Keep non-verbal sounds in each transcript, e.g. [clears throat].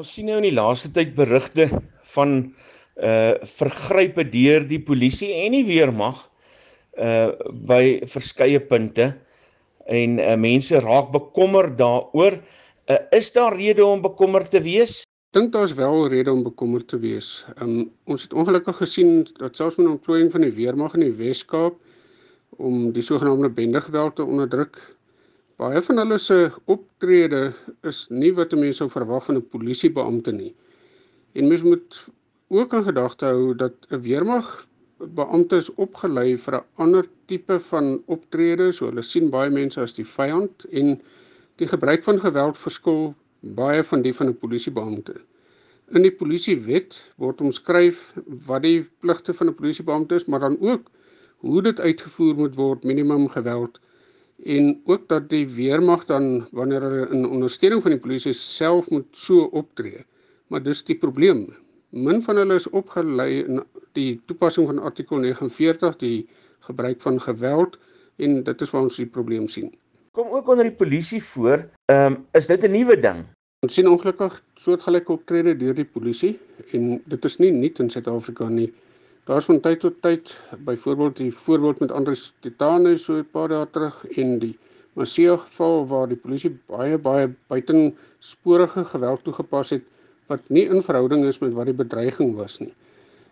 Ons sien nou in die laaste tyd berigte van uh vergrype deur die polisie en die weermag uh by verskeie punte en uh, mense raak bekommerd daaroor. Uh, is daar rede om bekommerd te wees? Dink daar's wel rede om bekommerd te wees. Um ons het ongelukkig gesien dat selfs met 'n ontplooiing van die weermag in die Wes-Kaap om die sogenaamde bendegeweld te onderdruk, baie van hulle se optrede is nie wat mense sou verwag van 'n polisiebeampte nie. En mens moet ook in gedagte hou dat 'n weermag beampte is opgelei vir 'n ander tipe van optrede, so hulle sien baie mense as die vyand en die gebruik van geweld verskil baie van die van 'n polisiebeampte. In die polisiewet word omskryf wat die pligte van 'n polisiebeampte is, maar dan ook hoe dit uitgevoer moet word, minimum geweld en ook dat die weermag dan wanneer hulle in ondersteuning van die polisie self moet so optree. Maar dis die probleem min van hulle is opgelei in die toepassing van artikel 49 die gebruik van geweld en dit is waar ons die probleem sien. Kom ook onder die polisie voor. Ehm um, is dit 'n nuwe ding? Ons sien ongelukkig soortgelyke optrede deur die polisie en dit is nie nuut in Suid-Afrika nie. Daar's van tyd tot tyd byvoorbeeld die voorbeeld met Andrius Titane so 'n paar dae terug en die Maseo geval waar die polisie baie baie buitensporige geweld toegepas het wat nie in verhouding is met wat die bedreiging was nie.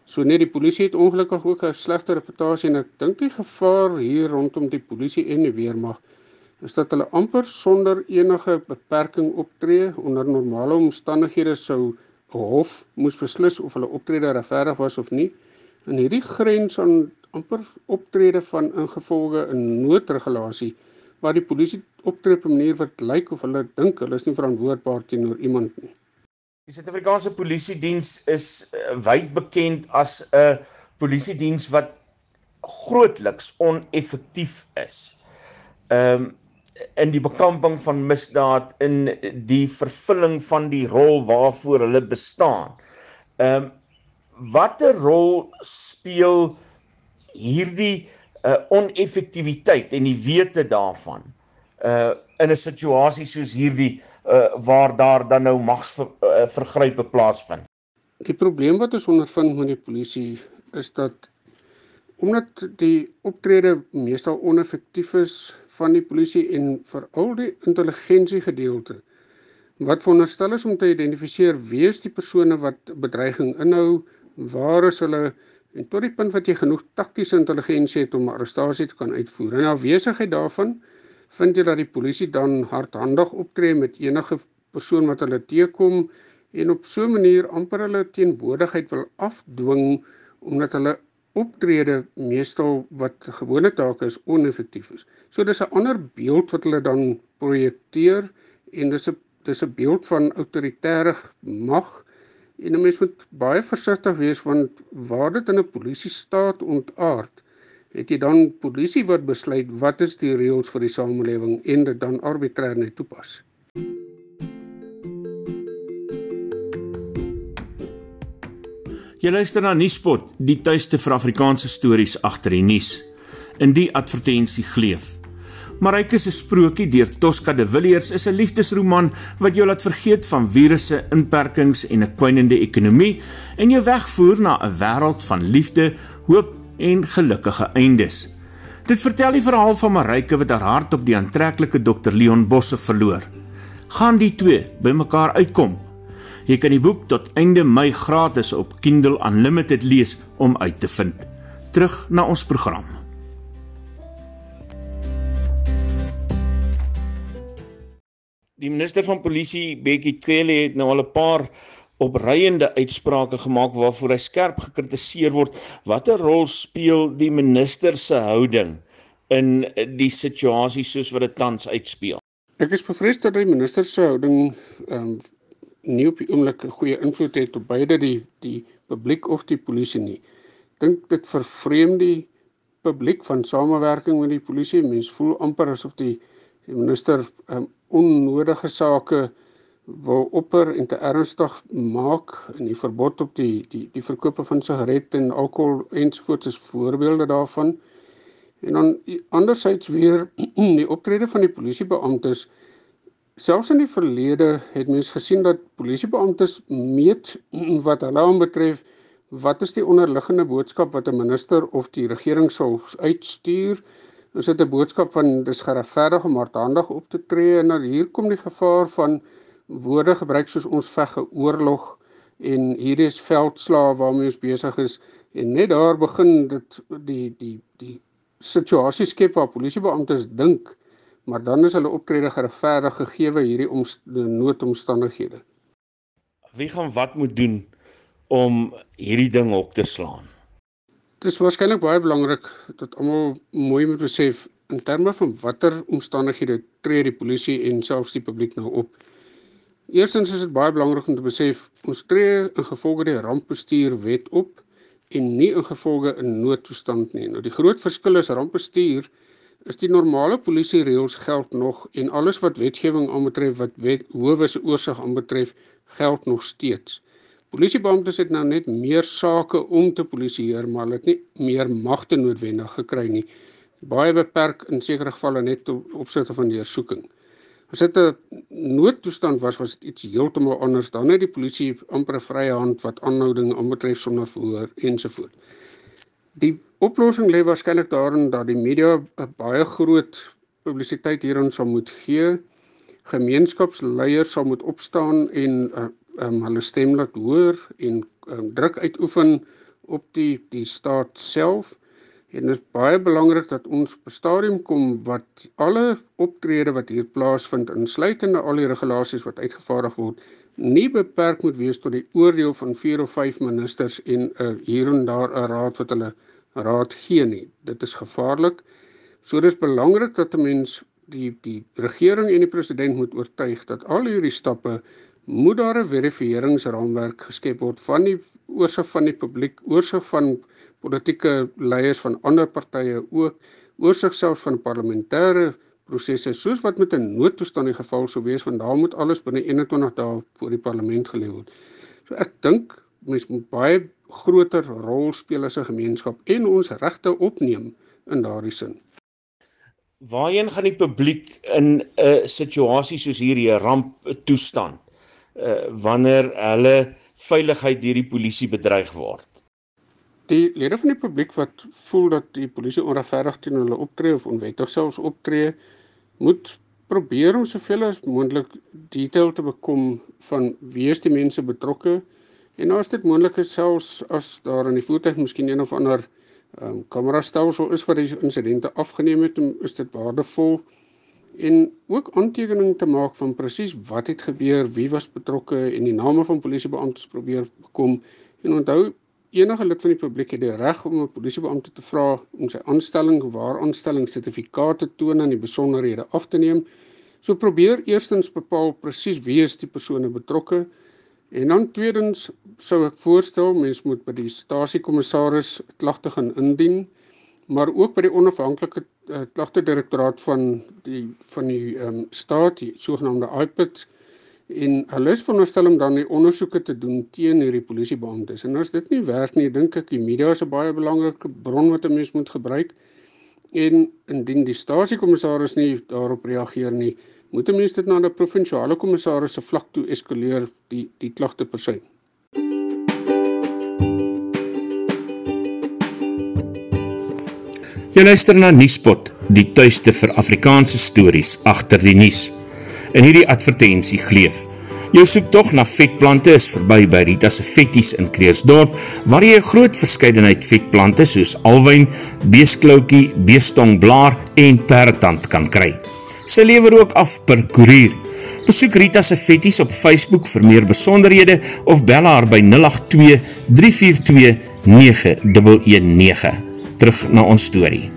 So net die polisie het ongelukkig ook 'n slegte reputasie en ek dink die gevaar hier rondom die polisie en die weermag is dat hulle amper sonder enige beperking optree onder normale omstandighede sou 'n hof moes beslis of hulle optrede regverdig was of nie. En hierdie grens aan amper optrede van ingevolge 'n noodregulasie waar die polisie optree op 'n manier wat lyk of hulle dink hulle is nie verantwoordbaar teenoor iemand nie. Die Suid-Afrikaanse Polisie Diens is uh, wyd bekend as 'n polisiediens wat grootliks oneffektief is. Ehm um, in die bekamping van misdaad in die vervulling van die rol waarvoor hulle bestaan. Ehm um, watter rol speel hierdie uh, oneffektiwiteit en die wete daarvan uh in 'n situasie soos hierdie uh waar daar dan nou magsvergrype uh, plaasvind. Die probleem wat ons ondervind met die polisie is dat omdat die optrede meestal oneffektief is van die polisie en veral die intelligensie gedeelte wat veronderstel is om te identifiseer wie is die persone wat bedreiging inhou, waar is hulle en tot die punt wat jy genoeg taktiese intelligensie het om arrestasie te kan uitvoer. En afwesigheid daarvan vind jy dat die polisie dan hardhandig optree met enige persoon wat hulle teekom en op so 'n manier amper hulle teenwoordigheid wil afdwing omdat hulle optrede meestal wat gewone take is oneffektief is. So dis 'n ander beeld wat hulle dan projekteer en dis 'n dis 'n beeld van autoritaire mag en 'n mens moet baie versigtig wees want waar dit in 'n polisie staat ontaard het jy dan polisie wat besluit wat is die reëls vir die samelewing en dit dan arbitrêr net toepas. Jy luister na Nuuspot, die tuiste vir Afrikaanse stories agter die nuus. In die advertensie gleef. Maryke se sprokie deur Tosca de Villiers is 'n liefdesroman wat jou laat vergeet van virusse, inperkings en 'n kwynende ekonomie en jou wegvoer na 'n wêreld van liefde, hoop en gelukkige eindes. Dit vertel die verhaal van Maryke wat haar hart op die aantreklike Dr Leon Bosse verloor. Gaan die twee bymekaar uitkom? Jy kan die boek tot einde Mei gratis op Kindle Unlimited lees om uit te vind. Terug na ons program. Die minister van Polisie, Bekkie Cele, het nou al 'n paar opreiende uitsprake gemaak waarvoor hy skerp gekritiseer word. Watter rol speel die minister se houding in die situasie soos wat dit tans uitspeel? Ek is bevrees dat die minister se houding ehm um, nie op die oomblik 'n goeie invloed het op beide die die publiek of die polisie nie. Dink dit vervreem die publiek van samewerking met die polisie. Mense voel amper asof die, die minister um, onnodige sake wil opper en te ernstig maak in die verbod op die die die verkope van sigarette en alkohol ensovoorts is voorbeelde daarvan. En dan andersins weer [clears throat] die optrede van die polisiebeamptes Selfs in die verlede het mens gesien dat polisiebeamptes meet [clears throat] wat hulle aanbetref wat is die onderliggende boodskap wat 'n minister of die regering sou uitstuur? Is dit 'n boodskap van dis geregverdig om hardhandig op te tree en dan hier kom die gevaar van woorde gebruik soos ons veg 'n oorlog en hier is veldslae waarmee ons besig is en net daar begin dit die die die situasie skep waar polisiebeamptes dink maar dan is hulle optrede geregverdig gegee hierdie noodomstandighede. Wie gaan wat moet doen om hierdie ding op te slaan? Dit is waarskynlik baie belangrik dat almal mooi moet besef in terme van watter omstandighede tree die polisie en selfs die publiek nou op. Eerstens is dit baie belangrik om te besef ons tree in gevolge die rampbestuur wet op en nie in gevolge 'n noodtoestand nie. Nou die groot verskil is rampbestuur is die normale polisie reëls geld nog en alles wat wetgewing aanbetref wat wet howe se oorsig aanbetref geld nog steeds. Polisiebeamptes het nou net meer sake om te polisieer, maar hulle het nie meer magte noodwendig gekry nie. Baie beperk in sekere gevalle net op opsigte van deursoeking. As dit 'n noodtoestand was, was dit iets heeltemal anders. Dan het die polisie amper 'n vrye hand wat aanhouding aanbetref sonder verhoor ensovoorts. Die oplossing lê waarskynlik daarin dat die media 'n baie groot publisiteit hierin sal moet gee. Gemeenskapsleiers sal moet opstaan en uh, um, hulle stem laat hoor en um, druk uitoefen op die die staat self. En dit is baie belangrik dat ons op 'n stadium kom wat alle optrede wat hier plaasvind insluitende al die regulasies wat uitgevaardig word nie beperk moet wees tot die oordeel van 4 of 5 ministers en 'n uh, hier en daar 'n raad wat hulle raad gee nie. Dit is gevaarlik. So dis belangrik dat 'n mens die die regering en die president moet oortuig dat al hierdie stappe moet daar 'n verifieringsraamwerk geskep word van die oorsig van die publiek, oorsig van politieke leiers van ander partye ook, oorsig selfs van parlementêre prosesse soos wat met 'n noodtoestand in geval sou wees want daar moet alles binne 21 dae voor die parlement gelê word. So ek dink mens moet baie groter rol speel as 'n gemeenskap en ons regte opneem in daardie sin. Waarheen gaan die publiek in 'n situasie soos hierdie ramp toestand uh, wanneer hulle veiligheid deur die polisie bedreig word? Die lede van die publiek wat voel dat die polisie onregverdig teen hulle optree of onwettig selfs optree, moet probeer om soveel as moontlik detail te bekom van wie is die mense betrokke En as dit moontlik is selfs as daar in die voertuig miskien een of ander ehm um, kamera stelsel is wat die insidente afgeneem het, is dit waardevol en ook aantekening te maak van presies wat het gebeur, wie was betrokke en die name van polisiebeamptes probeer bekom en onthou enige lid van die publiek het die reg om 'n polisiebeampte te vra om sy aanstelling waar aanstelling sertifikaat te toon en die besonderhede af te neem. So probeer eerstens bepaal presies wie is die persone betrokke En dan tweedens sou ek voorstel mens moet by die stasiekommissaris klagte gaan indien, maar ook by die onafhanklike uh, klagte direktoraat van die van die ehm um, staat, die sogenaamde IPIT en hulle is veronderstel om dan die ondersoeke te doen teen hierdie polisiebeamptes. En as dit nie werk nie, dink ek die media is 'n baie belangrike bron wat 'n mens moet gebruik. En indien die stasiekommissaris nie daarop reageer nie, moet 'n mens dit na 'n provinsiale kommissaris se vlak toe eskaleer die die klagte persy. Jy luister na Nuuspot, die tuiste vir Afrikaanse stories agter die nuus. In hierdie advertensie gleef Jou soektocht na vetplante is voorbij by Rita's Vetties in Kreersdorp, waar jy groot verscheidenheid vetplante soos alwijn, beesklaukie, beestongblaar en perretand kan kry. Sy lever ook af per koerier. Besoek Rita se vetties op Facebook vir meer besonderhede of bel haar by 082 342 9119. Terug na ons storie.